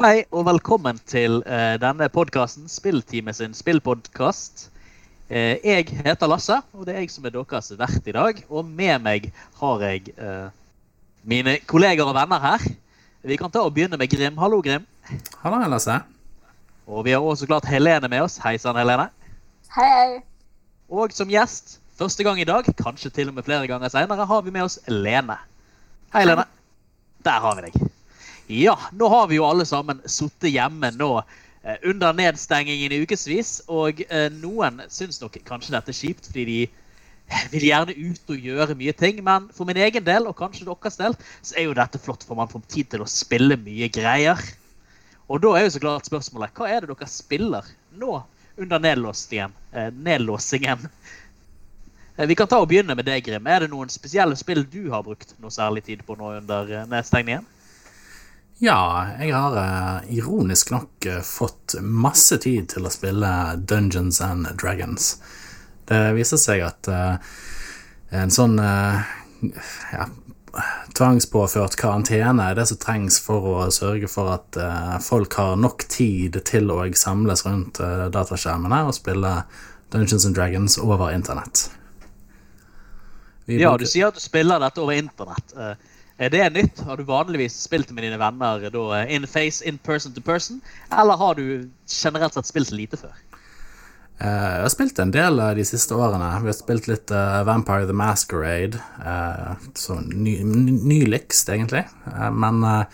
Hei og velkommen til uh, denne podkasten, Spillteamet sin spillpodkast. Uh, jeg heter Lasse, og det er jeg som er deres vert i dag. Og med meg har jeg uh, mine kolleger og venner her. Vi kan ta og begynne med Grim. Hallo, Grim. Hallo, Lasse. Og vi har også klart Helene med oss. Hei sann, Helene. Hei, hei. Og som gjest, første gang i dag, kanskje til og med flere ganger seinere, har vi med oss Lene. Hei, Lene. Der har vi deg. Ja, nå har vi jo alle sammen sittet hjemme nå eh, under nedstengingen i ukevis, og eh, noen syns nok kanskje dette er kjipt fordi de vil gjerne ut og gjøre mye ting, men for min egen del, og kanskje deres del, så er jo dette flott, for man får tid til å spille mye greier. Og da er jo så klart spørsmålet hva er det dere spiller nå under? Eh, nedlåsingen? Vi kan ta og begynne med deg, Grim. Er det noen spesielle spill du har brukt noe særlig tid på nå under nedstengningen? Ja, jeg har eh, ironisk nok eh, fått masse tid til å spille Dungeons and Dragons. Det viser seg at eh, en sånn ja, tvangspåført karantene er det som trengs for å sørge for at folk har nok tid til å samles rundt dataskjermene og spille Dungeons and Dragons over internett. Ja, du sier at du spiller dette over internett. Eh, Er det nytt? Har du vanligvis spilt med dine venner da, eh, in face, in person to person? Eller har du generelt sett spilt lite før? Eh, Jeg har spilt en del eh, de siste årene. Vi har spilt litt eh, Vampire the Masquerade. Så ny, ny- nyligst, egentlig. Eh, men eh,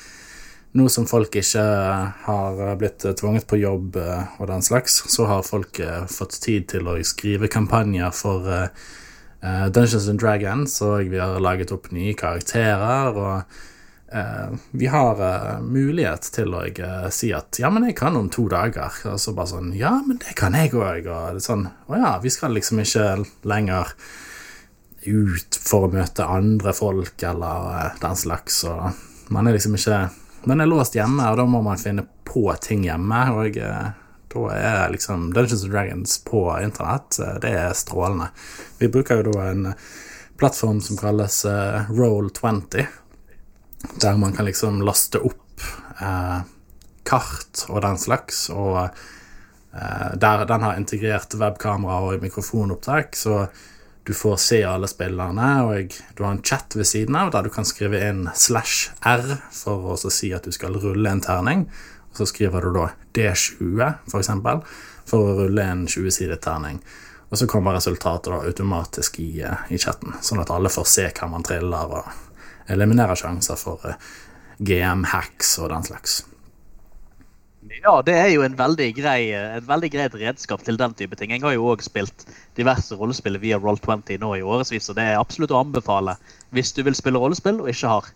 nå som folk ikke har blitt eh, tvunget på jobb eh, og den slags, så har folk eh, fått tid til å skrive kampanjer for eh, Dungeons and Dragons, og vi har laget opp nye karakterer. og uh, vi har uh, mulighet til å si at ja, men jeg kan om to dager. Og så bare sånn ja, men det kan jeg òg. Og det er sånn å ja, vi skal liksom ikke lenger ut for å møte andre folk eller den slags. Og man er liksom ikke Man er låst hjemme, og da må man finne på ting hjemme. Og eh, da er liksom Dungeons and Dragons på internett, eh, det er strålende. Vi bruker jo da en plattform som kalles eh, Roll20 der man kan liksom laste opp eh, kart og den slags, og eh, der den har integrert webkamera og mikrofonopptak, så du får se alle spillerne, og du har en chat ved siden av der du kan skrive inn slash r for å si at du skal rulle en terning, så skriver du da D20, for eksempel, for å rulle en 20-sidet terning. Og så kommer resultatet da automatisk i, eh, i chatten, sånn at alle får se hva man triller, og eliminerer sjanser for eh, GM-hacks og den slags. Ja, det er jo en veldig grei, et veldig greit redskap til den type ting. Jeg har jo òg spilt diverse rollespill via Roll20 nå i årevis, og det er absolutt å anbefale hvis du vil spille rollespill og ikke har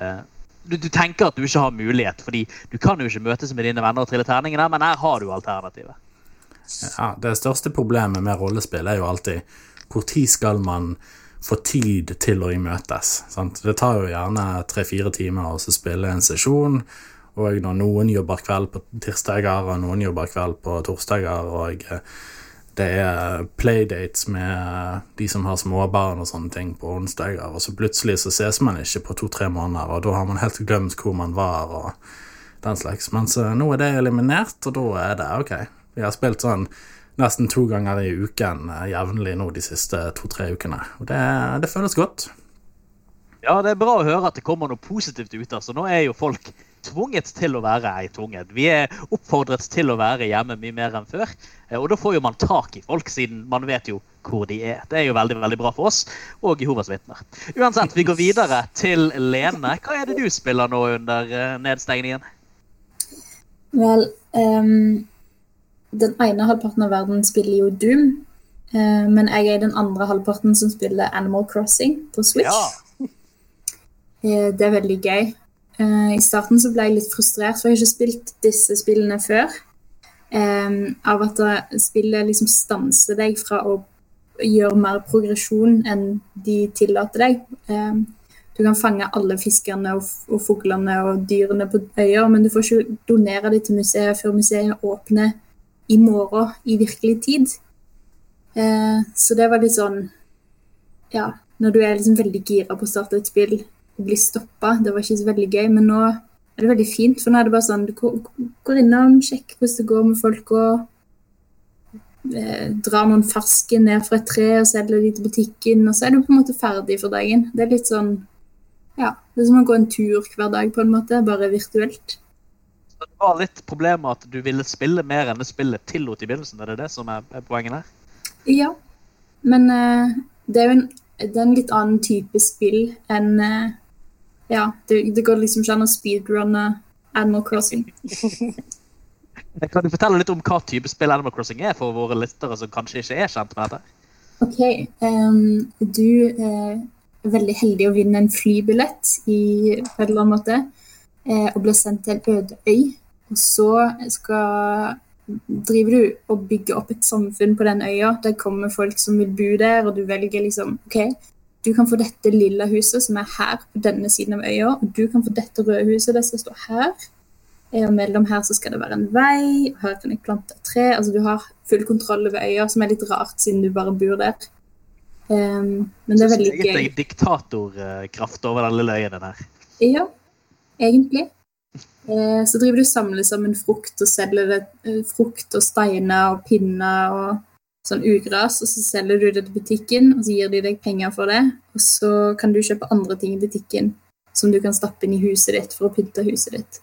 eh, du, du tenker at du ikke har mulighet, fordi du kan jo ikke møtes med dine venner og trille terningene, men her har du alternativet. Ja, det største problemet med rollespill er jo alltid tid skal man få tid til å imøtes. Sant? Det tar jo gjerne tre-fire timer å spille en sesjon, og når noen jobber kveld på tirsdager, og noen jobber kveld på torsdager, og eh, det er playdates med de som har småbarn og sånne ting på onsdager, og så plutselig så ses man ikke på to-tre måneder, og da har man helt glemt hvor man var, og den slags. Mens nå er det eliminert, og da er det ok. Vi har spilt sånn nesten to ganger i uken eh, jevnlig nå de siste to-tre ukene, og det, det føles godt. Ja, det er bra å høre at det kommer noe positivt ut. altså. Nå er jo folk tvunget til å være ei tvunget. Vi er oppfordret til å være hjemme mye mer enn før. eh, Og da får jo man tak i folk, siden man vet jo hvor de er. Det er jo veldig veldig bra for oss og Jehovas vitner. Uansett, vi går videre til Lene. Hva er det du spiller nå under eh, nedstengningen? Vel, um, den ene halvparten av verden spiller jo Doom, Uh, men jeg er den andre halvparten som spiller Animal Crossing på Switch. Ja. Uh, det er veldig gøy. Eh, I starten så ble jeg litt frustrert, for jeg har ikke spilt disse spillene før. Ehm, av at spillet liksom stanser deg fra å gjøre mer progresjon enn de tillater deg. Ehm, du kan fange alle fiskene og, og fuglene og dyrene på øya, men du får ikke donere dem til museet før museet åpner i morgen i virkelig tid. Eh, så det var litt sånn Ja, når du er liksom veldig gira på å starte et spill og blir stoppa, det var ikke så veldig gøy. Men nå er det veldig fint. For nå er det bare sånn du går innom, sjekker hvordan det går med folk og eh, drar noen ferske ned fra et tre og selger de til butikken, og så er du på en måte ferdig for dagen. Det er litt sånn Ja, det er som å gå en tur hver dag, på en måte, bare virtuelt. Så det var litt problemet at du ville spille mer enn det spillet tillot i begynnelsen. Er det det som er, er poenget her? Ja, men eh, det er jo en, det er en litt annen type spill enn eh, Ja, det, det går liksom ikke an å speedrunne Animal Crossing. Kan du fortelle litt om hva type spill Animal Crossing er for våre lyttere som kanskje ikke er kjent med dette? OK. um, du eh, er veldig heldig å vinne en flybillett i, på en eller annen måte, eh, og blir sendt til en øde øy. Og så skal driver du og bygger opp et samfunn på den øya. Der kommer folk som vil bo der, og du velger liksom OK, du kan få dette lilla huset som er her på denne siden av øya, og du kan få dette røde huset, det skal stå her. Eh, Og mellom her så skal det være en vei, og her kan jeg plante et tre. Altså du har full kontroll over øya, som er litt rart siden du bare bor der. Um, men det er veldig gøy. Egentlig diktatorkraft over den lille øya der. Ja, egentlig. Eh, Så driver du og samler sammen frukt og selger det, eh, frukt og steiner og pinner og sånn ugras, og så selger du det til butikken, og så gir de deg penger for det. Og så kan du kjøpe andre ting i butikken som du kan stappe inn i huset ditt for å pynte huset ditt.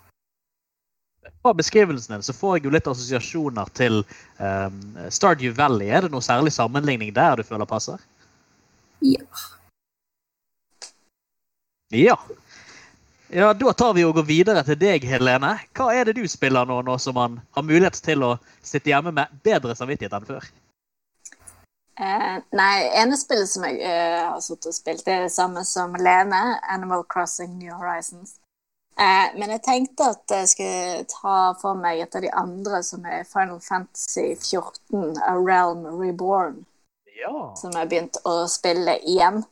På beskrivelsen din så får jeg jo litt assosiasjoner til um, Stardew Valley. Er det noe særlig sammenligning der du føler passer? Ja. Ja. Ja, Da tar vi og går videre til deg, Helene. Hva er det du spiller nå, nå som man har mulighet til å sitte hjemme med bedre samvittighet enn før? Eh, nei, ene spillet som jeg eh, har sittet og spilt, det er det samme som Lene, Animal Crossing New Horizons. Eh, men jeg tenkte at jeg skulle ta for meg et av de andre, som er Final Fantasy 14, A Realm Reborn, Ja. som jeg begynte å spille igjen.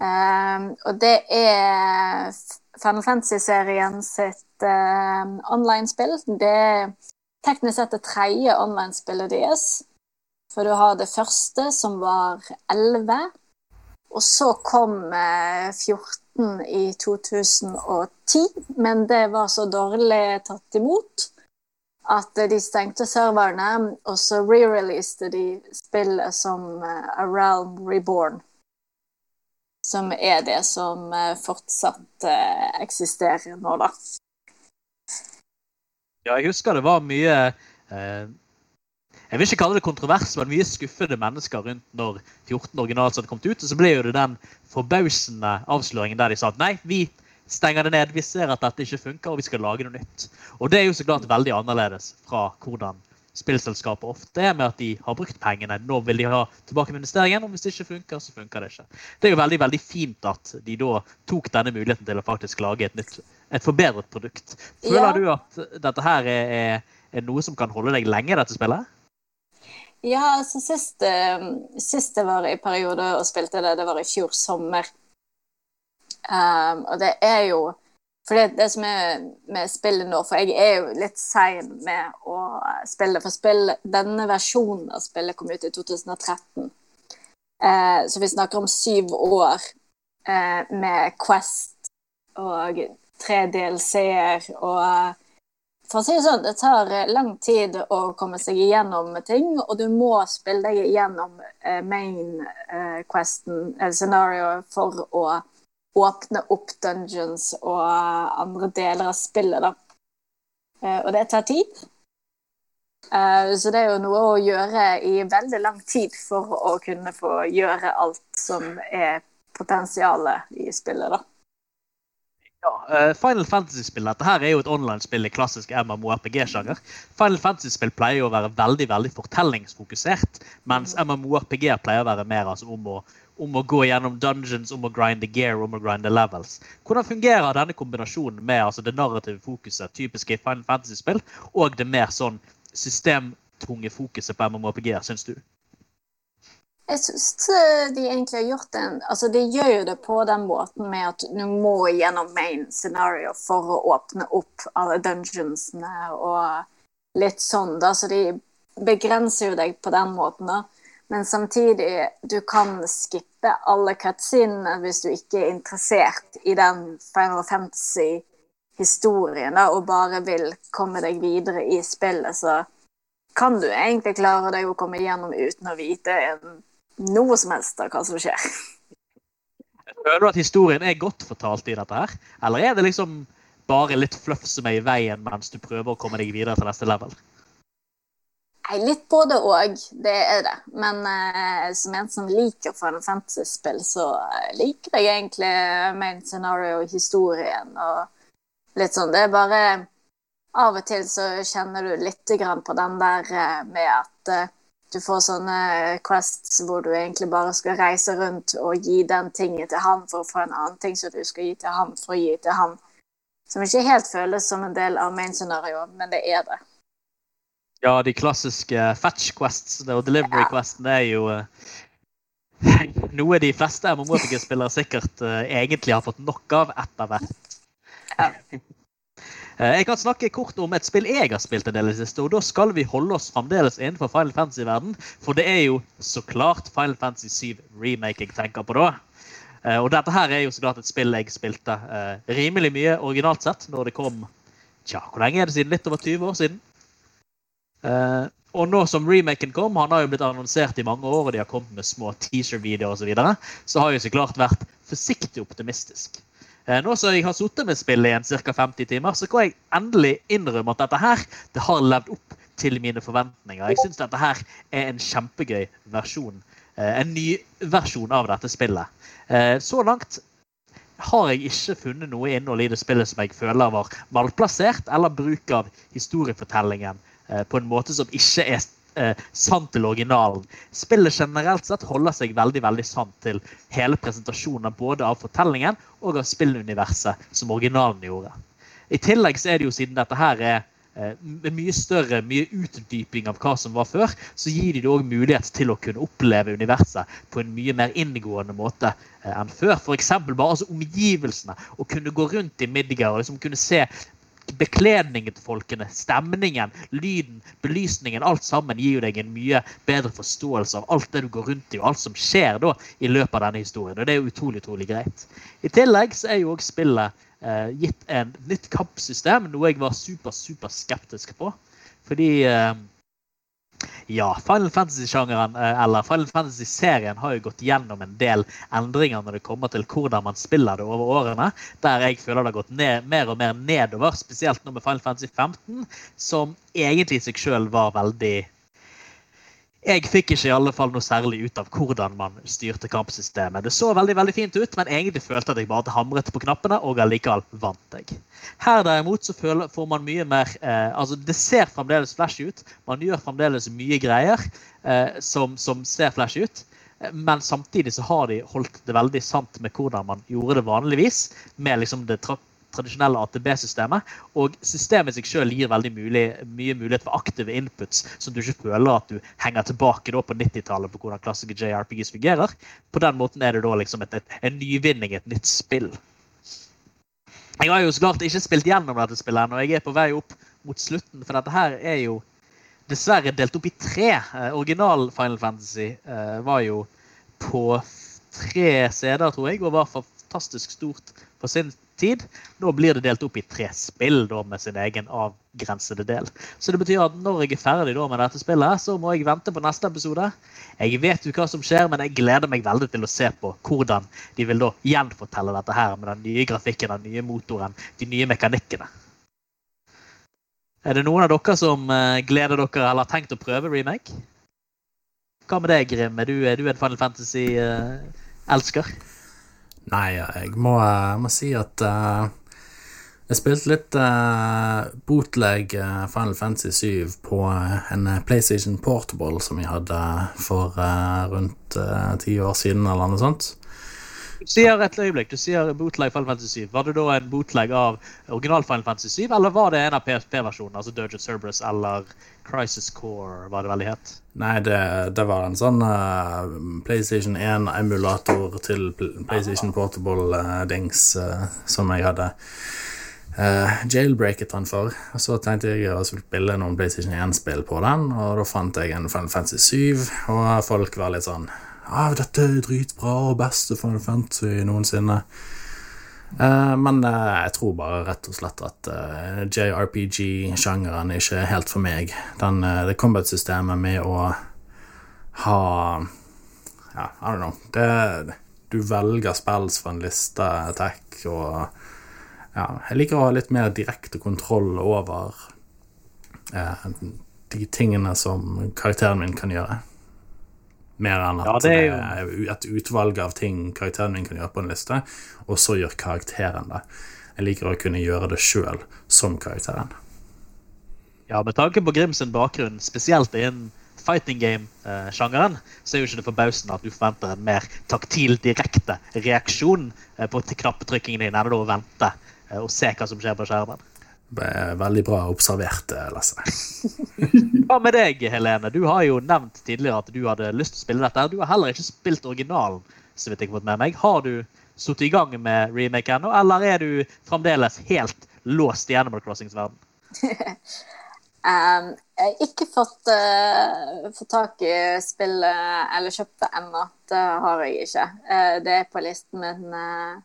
Eh, og det er Final Fantasy-serien sitt eh, online-spill. Det er teknisk sett det tredje online-spillet deres. For du har det første, som var 11. Og så kom eh, 14 i 2010, men det var så dårlig tatt imot at eh, de stengte serverne, og så re-releaste de spillet som eh, A Realm Reborn. Som er det som eh, fortsatt eh, eksisterer nå, da. Ja, jeg husker det var mye eh, Jeg vil ikke kalle det kontrovers, men mye skuffede mennesker rundt når 14 originalt hadde kommet ut. Og så ble jo det den forbausende avsløringen der de sa at nei, vi stenger det ned. Vi ser at dette ikke funker, og vi skal lage noe nytt. Og det er jo så klart veldig annerledes fra hvordan spillselskapet ofte er med at de har brukt pengene. Nå vil de ha tilbake med investeringen, og hvis det ikke funker, så funker det ikke. Det er jo veldig veldig fint at de da tok denne muligheten til å faktisk lage et nytt, et forbedret produkt. Føler Ja. du at dette her er, er, noe som kan holde deg lenge, dette spillet? Ja, altså sist, sist jeg var i periode og spilte det, det var i fjor sommer. Um, og det er jo For det, det som er med spillet nå For jeg er jo litt sein med å spille, for spill, denne versjonen av spillet kom ut i 2013. Uh, så vi snakker om syv år uh, med Quest og tre DLC-er og for å si det sånn, det tar eh, lang tid å komme seg igjennom ting, og du må spille deg igjennom eh, main eh, questen, eller scenarioet, for å åpne opp dungeons og andre deler av spillet, da. Og det tar tid. Så det er jo noe å gjøre i veldig lang tid for å kunne få gjøre alt som er potensialet i spillet, da. Ja, eh, Final Fantasy-spill dette her er jo et online-spill i klassisk MMORPG-sjanger. Final Fantasy-spill pleier jo å være veldig veldig fortellingsfokusert, mens MMORPG pleier å være mer altså, om, å, om å gå gjennom dungeons, om å grinde gear, om å grinde levels. Hvordan fungerer denne kombinasjonen med altså, det narrative fokuset typisk i Final Fantasy-spill, og det mer sånn systemtunge fokuset på MMORPG, syns du? Jeg syns de egentlig har gjort en Altså, de gjør jo det på den måten med at du må gjennom main scenario for å åpne opp alle dungeonsene og litt sånn, da. Så de begrenser jo deg på den måten, da. Men samtidig, du kan skippe alle cutscenene hvis du ikke er interessert i den Final Fantasy-historien, da, og bare vil komme deg videre i spillet, så kan du egentlig klare deg å komme igjennom uten å vite en, noe som helst av hva som skjer. Føler du at historien er godt fortalt i dette her? Eller er det liksom bare litt fluff som er i veien mens du prøver å komme deg videre til neste level? Nei, litt både og, det er det. Men eh, som en som liker Final Fantasy-spill, så eh, liker jeg egentlig main scenario-historien og litt sånn. Det er bare Av og til så kjenner du litt på den der eh, med at eh, du får sånne quests hvor du egentlig bare skal reise rundt og gi den tingen til han for å få en annen ting som du skal gi til han for å gi til han. Som ikke helt føles som en del av main scenario, men det er det. Ja, de klassiske fetch quests og delivery questene er jo eh, noe de fleste MMO-spillere sikkert eh, egentlig har fått nok av etter hvert. Ja. Eh, Jeg kan snakke kort om et spill jeg har spilt en del i det siste, og da skal vi holde oss fremdeles innenfor Final Fantasy-verden, for det er jo så klart Final Fantasy 7 Remake jeg tenker på da. Eh, Og dette her er jo så klart et spill jeg spilte eh, rimelig mye originalt sett når det kom Tja, hvor lenge er det siden? Litt over 20 år siden? Og nå som remaken kom, han har jo blitt annonsert i mange år, og de har kommet med små teaser-videoer osv., så, videre, så har jeg så klart vært forsiktig optimistisk. Eh, nå som jeg har sittet med spillet igjen en ca. 50 timer, så kan jeg endelig innrømme at dette her det har levd opp til mine forventninger. Jeg syns dette her er en kjempegøy versjon. eh, En ny versjon av dette spillet. Eh, Så langt har jeg ikke funnet noe innhold i det spillet som jeg føler var malplassert, eller bruk av historiefortellingen på en måte som ikke er eh, sant til originalen. Spillet generelt sett holder seg veldig veldig sant til hele presentasjonen både av fortellingen og av spilluniverset som originalen gjorde. I tillegg så er det jo siden dette her er eh, med mye større, mye utdyping av hva som var før, så gir de det òg mulighet til å kunne oppleve universet på en mye mer inngående måte eh, enn før. F.eks. bare altså omgivelsene. Å kunne gå rundt i Midgard og liksom kunne se bekledningen til folkene, stemningen, lyden, belysningen. Alt sammen gir jo deg en mye bedre forståelse av alt det du går rundt i, og alt som skjer da i løpet av denne historien. Og det er jo utrolig, utrolig greit. I tillegg så er jo òg spillet eh, gitt en nytt kampsystem, noe jeg var super, super skeptisk på. Fordi eh, ja, Final Fantasy-sjangeren, eh, eller Final Fantasy-serien, har jo gått gjennom en del endringer når det kommer til hvordan man spiller det over årene. Der jeg føler det har gått ned, mer og mer nedover, spesielt nå med Final Fantasy 15, som egentlig i seg sjøl var veldig jeg fikk ikke i alle fall noe særlig ut av hvordan man styrte kampsystemet. Det så veldig veldig fint ut, men egentlig følte at jeg bare hamret på knappene, og allikevel vant jeg. Her derimot så får man mye mer eh, Altså, det ser fremdeles flashy ut. Man gjør fremdeles mye greier eh, som, som ser flashy ut. Eh, Men samtidig så har de holdt det veldig sant med hvordan man gjorde det vanligvis. Med liksom det tra tradisjonelle ATB-systemet. Og systemet i seg sjøl gir veldig mulig, mye mulighet for aktive inputs, som du ikke føler at du henger tilbake da på 90-tallet på hvordan klassiske JRPGs fungerer. På den måten er det da liksom et, et, en nyvinning, et nytt spill. Jeg har jo så klart ikke spilt gjennom dette spillet ennå, og jeg er på vei opp mot slutten, for dette her er jo dessverre delt opp i tre. Eh, original Final Fantasy eh, var jo på tre CD-er, tror jeg, og var fantastisk stort for sin tid. Nå blir det delt opp i tre spill da, med sin egen avgrensede del. Så det betyr at når jeg er ferdig da, med dette spillet, så må jeg vente på neste episode. Jeg vet jo hva som skjer, men jeg gleder meg veldig til å se på hvordan de vil da gjenfortelle dette her med den nye grafikken, den nye motoren, de nye mekanikkene. Er det noen av dere som eh, gleder dere eller har tenkt å prøve remake? Hva med deg, Grim? Er du, er du en Final Fantasy-elsker? Nei, jeg må, jeg må si at uh, jeg spilte litt uh, bootleg uh, Final Fantasy 7 på eh, en PlayStation Portable som jeg hadde for eh, rundt eh, ti år siden, eller noe sånt. Sier et øyeblikk, du sier bootleg Final Fantasy 7. Var det da en bootleg av original Final Fantasy 7, eller var det en av PSP-versjonene, altså Dirge Cerberus eller Crisis Core, var det veldig het? Nei, det, det var en sånn uh, PlayStation 1-emulator til PlayStation Portable-dings som jeg hadde uh, jailbreaket den for. Og så tenkte jeg å spille noen PlayStation 1-spill på den, og da fant jeg en Final Fantasy 7, og folk var litt sånn ah, 'Dette er dritbra og beste Final Fantasy noensinne'. Uh, men uh, jeg tror bare rett og slett at uh, JRPG-sjangeren ikke er helt for meg. Den, eh, det combat-systemet med å ha Ja, I don't know. Det, du velger spills fra en liste, attack og Ja, jeg liker å ha litt mer direkte kontroll over eh, de tingene som karakteren min kan gjøre. Mer enn at Ja, det, det er er et utvalg av ting karakteren min kan gjøre på en liste, og så gjør karakteren det. Jeg liker å kunne gjøre det sjøl som karakteren. Ja, med tanke på Grim sin bakgrunn, spesielt innen fighting game-sjangeren, så er jo ikke det forbausende at du forventer en mer taktil, direkte reaksjon eh, på knappetrykkingen din enn å vente eh, og se hva som skjer på skjermen. Veldig bra observert, eh, Lasse. Hva med deg, Helene? Du har jo nevnt tidligere at du hadde lyst til å spille dette. Du har heller ikke spilt originalen, så vidt jeg har fått med meg. Har du sittet i gang med remake ennå, eller er du fremdeles helt låst i Animal Crossings verden? Um, jeg har ikke fått, uh, fått tak i spillet eller kjøpt det ennå. Det har jeg ikke. Uh, det er på listen min. Uh,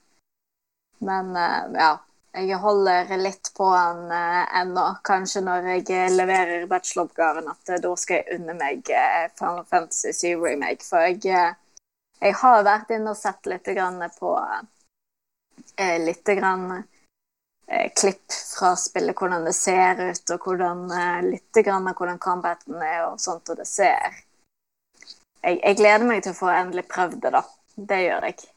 men ja. Jeg holder litt på den ennå. Kanskje når jeg leverer bacheloroppgaven, at da skal jeg unne meg Final Fantasy 7 Remake. For jeg, jeg har vært inne og sett litt på litt grann klipp fra spillet, hvordan det ser ut, og hvordan, litt av hvordan combaten er og sånt, og det ser jeg, jeg, gleder meg til å få endelig prøvd det, da. Det gjør jeg.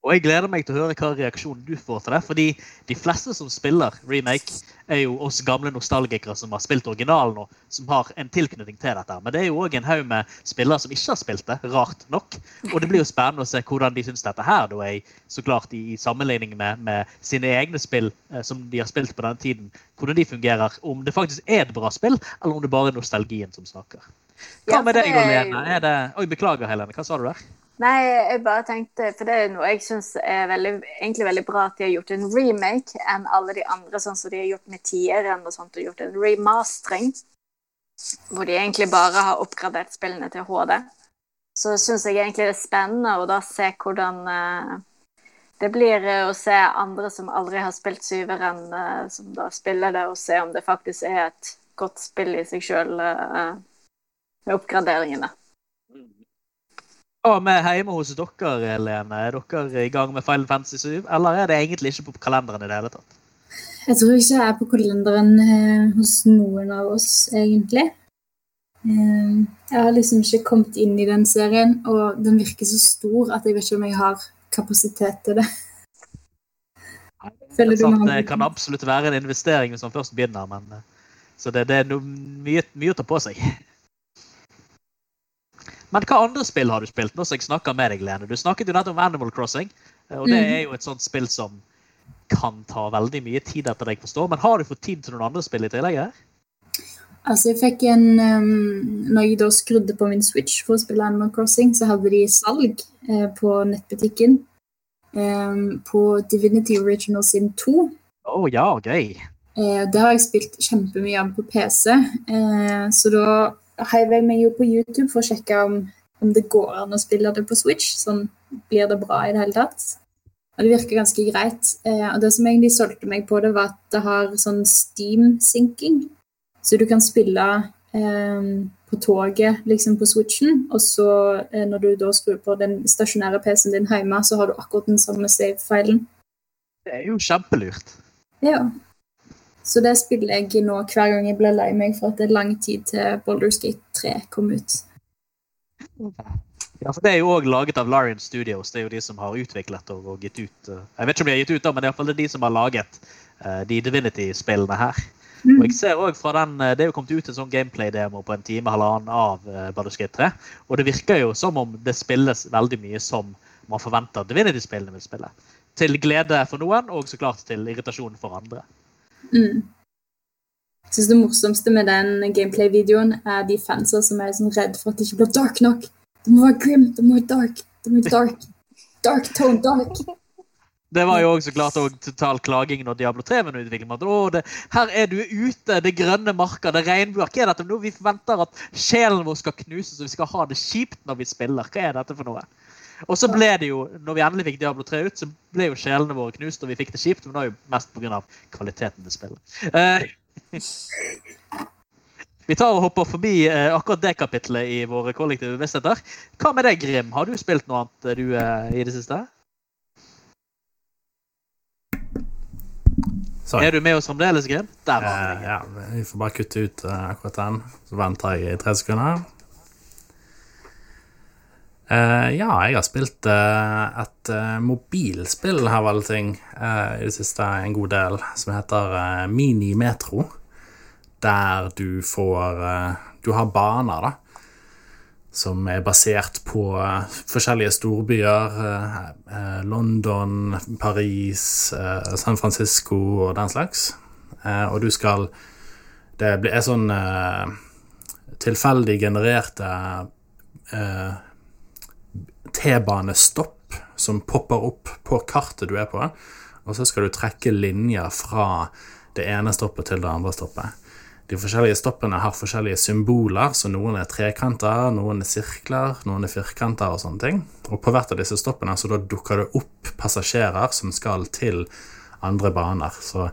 Og jeg gleder meg til å høre hva reaksjonen du får til det. Fordi de fleste som spiller remake, er jo oss gamle nostalgikere som har spilt originalen og som har en tilknytning til dette. Men det er jo òg en haug med spillere som ikke har spilt det, rart nok. Og det blir jo spennende å se hvordan de syns dette her da er så klart i, sammenligning med, med, sine egne spill eh, som de har spilt på den tiden. Hvordan de fungerer. Om det faktisk er et bra spill, eller om det bare er nostalgien som snakker. Hva med deg, Helene? Er det... Oi, beklager, Helene. Hva sa du der? Nei, jeg bare tenkte, for det er noe jeg syns er veldig, egentlig veldig bra at de har gjort en remake enn alle de andre, sånn som de har gjort med tieren og sånt, og gjort en remastering. Hvor de egentlig bare har oppgradert spillene til HD. Så syns jeg egentlig det er spennende å da se hvordan eh, det blir eh, å se andre som aldri har spilt syveren, eh, som da spiller det, og se om det faktisk er et godt spill i seg sjøl med oppgraderingene. Hva er hjemme hos dere, Lene? Er dere i gang med Final Fantasy 7? Eller er det egentlig ikke på kalenderen i det hele tatt? Jeg tror ikke jeg er på kalenderen eh, hos noen av oss, egentlig. Eh, jeg har liksom ikke kommet inn i den serien, og den virker så stor at jeg vet ikke om jeg har kapasitet til det. Føler det, Sant, det kan absolutt være en investering hvis man først begynner, men eh, så det, det er no, mye, mye å ta på seg. Men hva andre spill har du spilt? Nå som jeg snakker med deg, Lene. Du snakket jo nettopp om Animal Crossing. eh, Og det Mm. er jo et sånt spill som kan ta veldig mye tid etter det jeg forstår. Men har du fått tid til noen andre spill i tillegg? her? Altså, jeg fikk en um, Når jeg da skrudde på min Switch for å spille Animal Crossing, så hadde de salg eh, på nettbutikken um, på Divinity Original sin 2. Å ja, gøy. Eh, det har jeg spilt kjempemye av på PC, eh, så da heiv jeg meg jo på YouTube for å sjekke om, om det går an å spille det på Switch. Sånn blir det bra i det hele tatt. Og det virker ganske greit. Eh, og det som egentlig solgte meg på det, var at det har sånn steam-sinking. Så du kan spille eh, på toget liksom på Switchen, og så eh, når du da skrur på den stasjonære PC-en din hjemme, så har du akkurat den samme save-filen. Det er jo kjempelurt. Ja. Så det spiller jeg nå hver gang jeg blir lei meg for at det er lang tid til Baldur's Gate 3 kom ut. Ja, for Det er jo òg laget av Larian Studios. Det er jo de som har utviklet og, og gitt ut eh, Jeg vet ikke om de har gitt ut, da, men det er i hvert fall de som har laget uh, de Divinity-spillene her. Og jeg ser også fra den, eh, Det er jo kommet ut en sånn gameplay-demo på en time halvannen av uh, Baldur's Gate 3. Og det virker jo som om det spilles veldig mye som man forventer Divinity-spillene vil spille. Til glede for noen, og så klart til irritasjon for andre. Mm. Jeg synes Det morsomste med den gameplay-videoen er de fansa som er sånn redd for at det ikke blir dark nok. Det må være grim, det må være dark. Det må være dark. Dark tone, dark. Det var jo også så klart også total klaging når Diablo 3 var under utvikling. at, det, her er du ute, det grønne marker, det regnbuer. Hva er dette for noe? Vi forventer at sjelen vår skal knuses, og vi skal ha det kjipt når vi spiller. Hva er dette for noe? Og så ble det jo, når vi endelig fikk Diablo 3 ut, så ble jo sjelene våre knust, og vi fikk det kjipt. Men det var jo mest pga. kvaliteten til spillet. Uh, vi tar og hopper forbi uh, akkurat det kapitlet i våre kollektive bevisstheter. Hva med deg, Grim? Har du spilt noe annet du uh, i det siste? Sorry. Er du med oss fremdeles, Grim? Der var Eh, han. ja, vi får bare kutte ut eh, akkurat den. Så venter jeg i tre sekunder. Eh, ja, jeg har spilt uh, et uh, mobilspill her, vel ting, i det siste en god del, som heter uh, Mini Metro. Der du får Du har baner, da. Som er basert på forskjellige storbyer. London, Paris, San Francisco og den slags. Og du skal Det er sånn tilfeldig genererte eh, T-banestopp som popper opp på kartet du er på, og så skal du trekke linjer fra det ene stoppet til det andre stoppet. De forskjellige stoppene har forskjellige symboler, så noen er trekanter, noen er sirkler, noen er firkanter og sånne ting. Og på hvert av disse stoppene så da dukker det opp passasjerer som skal til andre baner. Så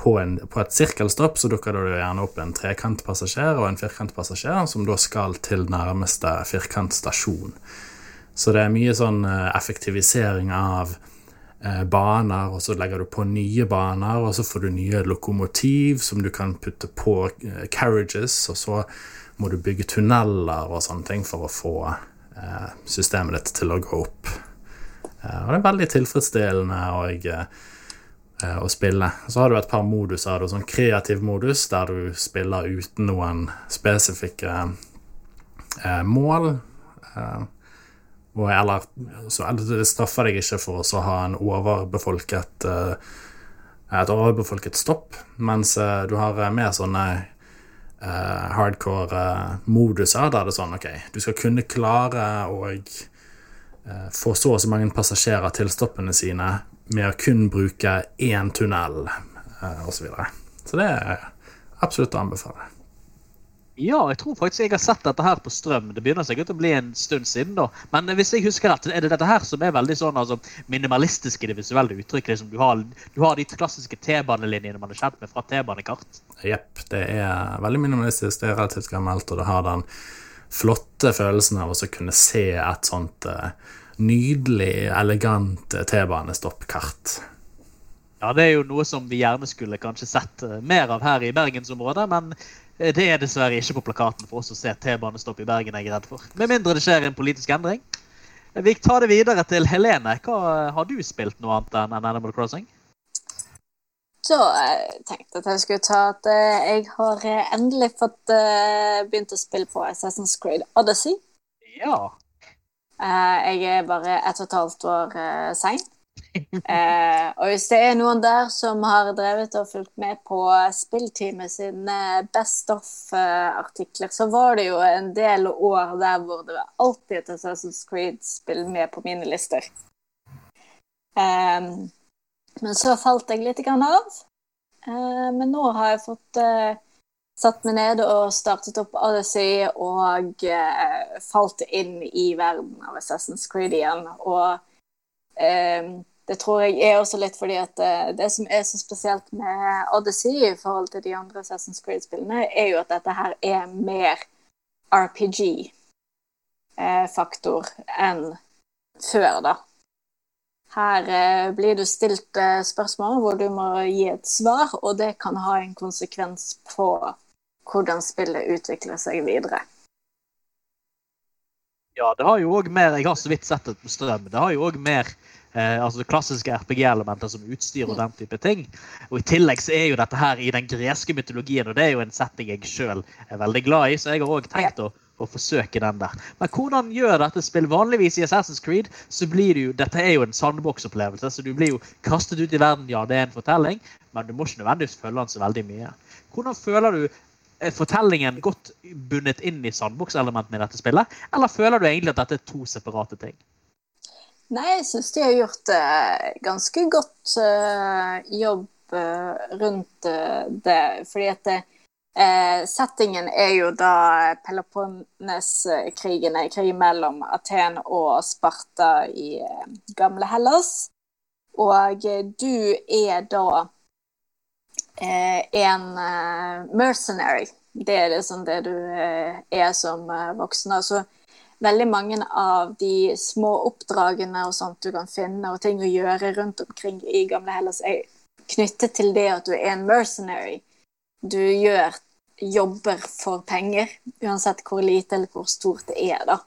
på, en, på et sirkelstopp så dukker det gjerne opp en trekantpassasjer og en firkantpassasjer som da skal til nærmeste firkantstasjon. Så det er mye sånn eh, effektivisering av eh, baner, og så legger du på nye baner, og så får du nye lokomotiv som du kan putte på eh, carriages, og så må du bygge tunneler og sånne ting for å få systemet ditt til å gå opp. Og det er veldig tilfredsstillende eh, å spille. Så har du et par moduser. Du har sånn kreativ modus der du spiller uten noen spesifikke mål. Og eller, så, det straffer deg ikke for å ha en overbefolket eh, et overbefolket stopp, mens eh, du har eh, mer sånne hardcore moduser der det er sånn OK, du skal kunne klare å få så og så mange passasjerer til stoppene sine med å kun bruke én tunnel, osv. Så, videre. så det er absolutt å anbefale. Ja, jeg tror faktisk jeg har sett dette her på strøm. Det begynner sikkert å bli en stund siden, da. Men hvis jeg husker rett, er det dette her som er veldig sånn altså, minimalistisk i det visuelle uttrykket? Liksom, du, har, du har de klassiske T-banelinjene man er kjent med fra T-banekart. Jepp, det er veldig minimalistisk, det er relativt gammelt, og det har den flotte følelsen av å kunne se et sånt uh, nydelig, elegant T-banestoppkart. Ja, det er jo noe som vi gjerne skulle kanskje sett eh, mer av her i bergensområdet, men eh, det er dessverre ikke på plakaten for oss å se T-banestopp i Bergen, jeg er redd for. Med mindre det skjer en politisk endring. Eh, Vi tar det videre til Helene. Hva eh, Har du spilt noe annet enn Animal Crossing? Så jeg tenkte at jeg skulle ta at eh, jeg har eh, endelig fått eh, begynt å spille på Assassin's Creed Odyssey. Ja. Eh, jeg er bare ett og et halvt år sein. Eh, og hvis det er noen der som har drevet og fulgt med på Spillteamet sine Best of-artikler, så var det jo en del år der hvor det var alltid et Assassin's Creed-spill med på mine lister. Eh, men så falt jeg litt av. Eh, men nå har jeg fått eh, satt meg ned og startet opp Odyssey og eh, falt inn i verden av Assassin's Creed igjen. Og eh, det tror jeg er også litt fordi at eh, det som er så spesielt med Odyssey i forhold til de andre Assassin's Creed-spillene, er jo at dette her er mer RPG-faktor enn før, da. Her eh, blir du stilt eh, spørsmål hvor du må gi et svar, og det kan ha en konsekvens på hvordan spillet utvikler seg videre. Ja, det har jo òg mer Jeg har så vidt sett det på strøm. Det har jo òg mer eh, altså klassiske RPG-elementer som utstyr og den type ting. Og I tillegg så er jo dette her i den greske mytologien, og det er jo en setting jeg sjøl er veldig glad i, så jeg har også tenkt å, å forsøke den der. Men hvordan gjør dette spill? Vanligvis i Assassin's Creed så blir det jo Dette er jo en sandbox-opplevelse, så du blir jo kastet ut i verden. Ja, det er en fortelling, men du må ikke nødvendigvis følge den så veldig mye. Hvordan føler du fortellingen godt bundet inn i sandbox-elementene i dette spillet? Eller føler du egentlig at dette er to separate ting? Nei, jeg syns de har gjort eh, ganske godt eh, jobb eh, rundt eh, det. Fordi at det, Eh, settingen er jo da Peloponnes-krigene, krig mellom Aten og Sparta i eh, gamle Hellas. Og eh, du er da eh, en eh, mercenary. Det er liksom det du eh, er som voksen. Altså, veldig mange av de små oppdragene og sånt du kan finne, og ting å gjøre rundt omkring i gamle Hellas, er knyttet til det at du er en mercenary. Du gjør jobber for penger, uansett hvor lite eller hvor stort det er. da.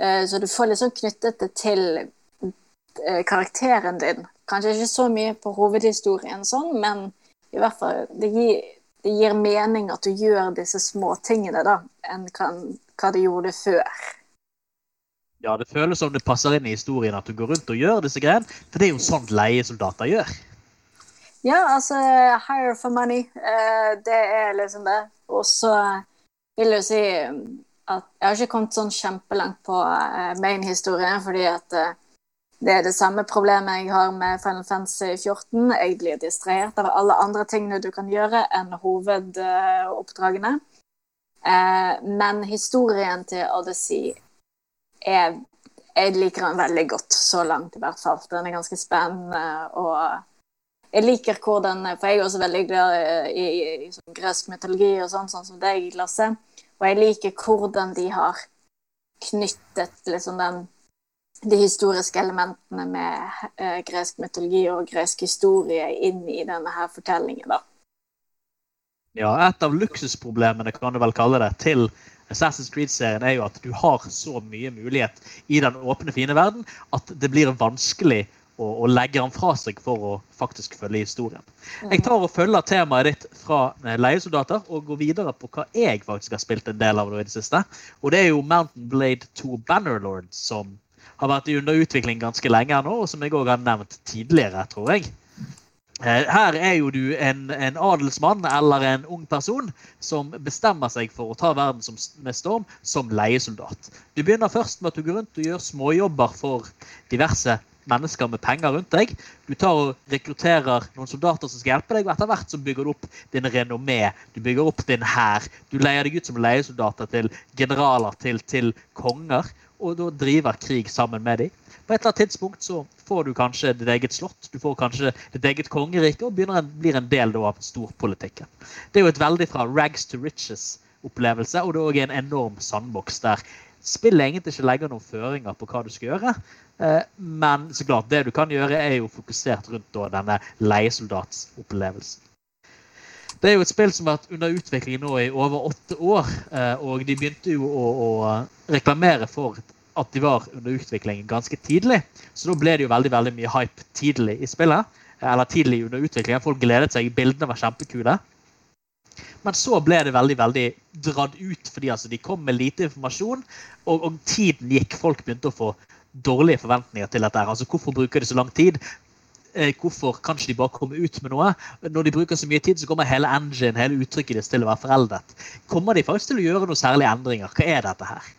Eh, så du får liksom knyttet det til eh, karakteren din. Kanskje ikke så mye på hovedhistorien, sånn, men i hvert fall det gir, det gir mening at du gjør disse småtingene da, enn hva du gjorde før. Ja, det føles som det passer inn i historien at du går rundt og gjør disse greiene. For det er jo sånt leiesoldater gjør. Ja, altså hire for money. Uh, det er liksom det. Og så vil jeg si at jeg har ikke kommet sånn kjempelangt på uh, main-historien, fordi at uh, det er det samme problemet jeg har med Final Fantasy 14. Jeg blir distrahert av alle andre tingene du kan gjøre enn hovedoppdragene. men historien til Odyssey er Jeg liker den veldig godt så langt, i hvert fall. Den er ganske spennende. og jeg liker hvordan For jeg er også veldig glad i, i, i sånn gresk mytologi og sånn, sånn som deg, Lasse. Og jeg liker hvordan de har knyttet liksom den de historiske elementene med eh, gresk mytologi og gresk historie inn i denne her fortellingen. da. Ja, et av luksusproblemene kan du vel kalle det, til Assassin's Creed-serien er jo at du har så mye mulighet i den åpne, fine verden at det blir vanskelig å, å legge den fra seg for å faktisk følge historien. Jeg tar og følger temaet ditt fra eh, leiesoldater og går videre på hva jeg faktisk har spilt en del av i det siste. Og det er jo Mountain Blade 2 Bannerlord, som har vært under utvikling ganske lenge nå, og som jeg òg har nevnt tidligere, tror jeg. Eh, her er jo du en, en, adelsmann eller en ung person som bestemmer seg for å ta verden som, med storm som leiesoldat. Du begynner først med at du går rundt og gjør småjobber for diverse mennesker med penger rundt deg. Du tar og rekrutterer noen soldater som skal hjelpe deg, og etter hvert så bygger du opp din renommé. Du bygger opp din hær. Du leier deg ut som leiesoldater til generaler, til, til konger, og da driver krig sammen med dem. På et eller annet tidspunkt så får du kanskje ditt eget slott, du får kanskje ditt eget kongerike, og en, blir en del av storpolitikken. Det er jo et veldig fra rags to riches-opplevelse, og det er òg en enorm sandboks der spillet egentlig ikke legger noen føringer på hva du skal gjøre. Eh, men så klart, det du kan gjøre, er jo fokusert rundt da, denne leiesoldatsopplevelsen. Det er jo et spill som har vært under utvikling nå i over åtte år. Eh, og de begynte jo å, å reklamere for at de var under utvikling ganske tidlig. Så da ble det jo veldig veldig mye hype tidlig i spillet. Eller tidlig under utviklingen. Folk gledet seg, bildene var kjempekule. Men så ble det veldig veldig dratt ut, fordi altså, de kom med lite informasjon. Og, og, tiden gikk. Folk begynte å få dårlige forventninger til dette. Altså, hvorfor bruker de så lang tid? Eh, hvorfor kan ikke de bare komme ut med noe? Når de bruker så mye tid, så kommer hele engine, hele uttrykket deres til å være foreldet. Kommer de faktisk til å gjøre noen særlige endringer? Hva er dette her?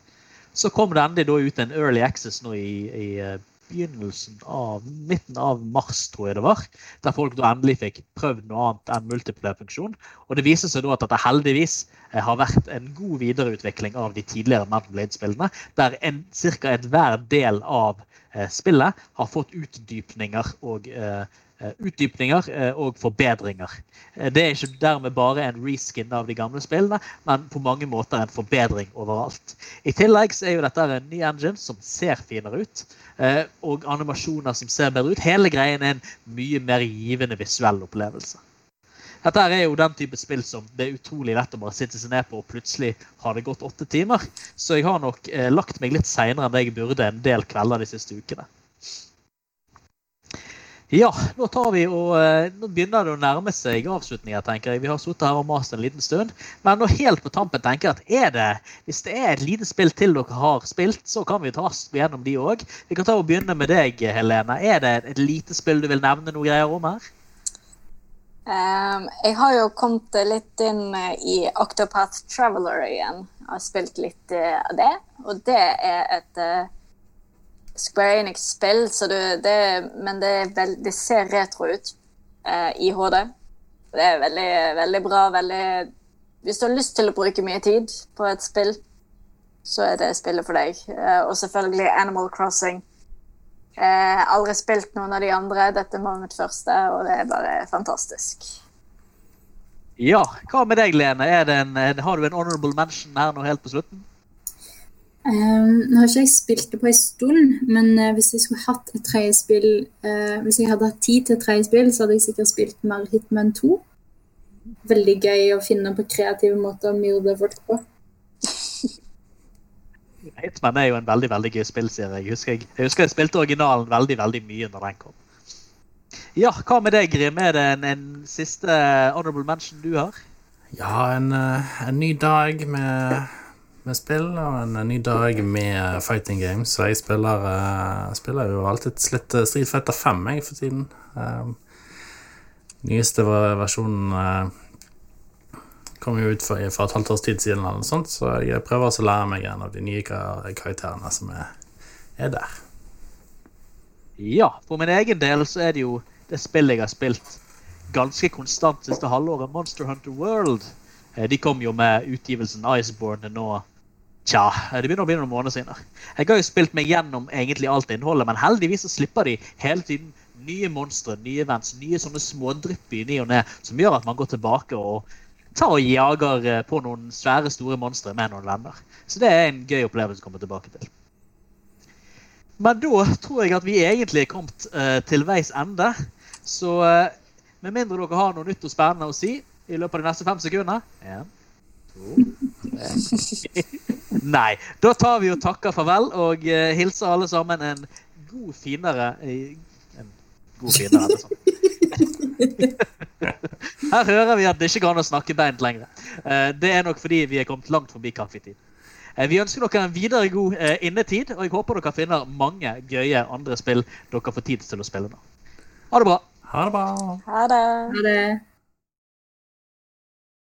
Så kom det endelig ut en early access nå i, i eh, begynnelsen av midten av mars, tror jeg det var. Der folk da endelig fikk prøvd noe annet enn multiplayer-funksjon. Og det viser seg da at dette heldigvis eh, har vært en god videreutvikling av de tidligere Mountain Blade-spillene. Der ca. enhver del av eh, spillet har fått utdypninger og eh, utdypninger eh, og forbedringer. Eh, det er ikke dermed bare en reskin av de gamle spillene, men på mange måter en forbedring overalt. I tillegg så er jo dette en ny engine som ser finere ut, og animasjoner som ser bedre ut. Hele greien er en mye mer givende visuell opplevelse. Dette er jo den type spill som det er utrolig lett å bare sitte seg ned på, og plutselig har det gått åtte timer. Så jeg har nok lagt meg litt seinere enn det jeg burde en del kvelder de siste ukene. Ja, nå, vi og, eh, nå begynner det å nærme seg avslutninger, tenker jeg. Vi har sittet her og mast en liten stund. Men nå helt på tampen tenker jeg at det, hvis det er et lite spill til dere har spilt, så kan vi ta oss gjennom de òg. Vi kan ta og begynne med deg, Helene. Er det et lite spill du vil nevne noe greier om her? Um, jeg har jo kommet litt inn i Octopath Traveler igjen. Jeg har spilt litt uh, av det. Og det er et Square Enix-spill, men det, veld, det, ser retro ut eh, i HD. Det er veldig, veldig bra. Veldig hvis du har lyst til å bruke mye tid på et spill, så er det spillet for deg. Eh, og selvfølgelig Animal Crossing. Eh, aldri spilt noen av de andre. Dette var mitt første, og det er bare fantastisk. Ja, hva med deg, Lene? En- har du en honorable mention her nå helt på slutten? Um, nå har ikke jeg spilt det på en stund, men uh, hvis jeg skulle hatt et tredje spill uh, Hvis jeg hadde hatt tid til et tredje spill, så hadde jeg sikkert spilt mer Hitman 2. Veldig gøy å finne på kreative måter å myrde folk på. Hitman er jo en veldig veldig gøy spillserie. Jeg husker jeg, jeg husker jeg spilte originalen veldig veldig mye når den kom. Ja, hva med deg, Grim? Er det en, en siste honorable mention du har? Ja, en, eh, en ny dag med, med spill og en, ny dag med fighting games. Så jeg spiller, uh, spiller jo alltid litt eh, Street Fighter 5 jeg for tiden. Um, nyeste versjonen uh, kom jo ut for, for et halvt års tid siden, eller noe sånt, så jeg prøver å lære meg en av de nye kar- karakterene som er, er der. Ja, for min egen del så er det jo det spillet jeg har spilt ganske konstant siste halvåret, Monster Hunter World. De kom jo med utgivelsen Iceborne nå Tja, det begynner å bli noen måneder siden. Jeg har jo spilt meg gjennom egentlig alt innholdet, men heldigvis så slipper de hele tiden nye monstre, nye events, nye sånne smådrypp i ny og ne, som gjør at man går tilbake og tar og jager eh, på noen svære, store monstre med noen venner. Så det er en gøy opplevelse å komme tilbake til. Men da tror jeg at vi egentlig er kommet uh, til veis ende. Så uh, med mindre dere har noe nytt og spennende å si i løpet av de neste fem sekundene En, to, Nei. Da tar vi og takker farvel og eh, hilser alle sammen en god finere eh, En god finere, eller sånn. Her hører vi at det ikke går an å snakke beint lenger. Eh, Det er nok fordi vi er kommet langt forbi kaffetid. Eh, Vi ønsker dere en videre god innetid, og jeg håper dere finner mange gøye andre spill dere får tid til å spille nå. Ha det bra. Ha det bra. Ha det. Ha det.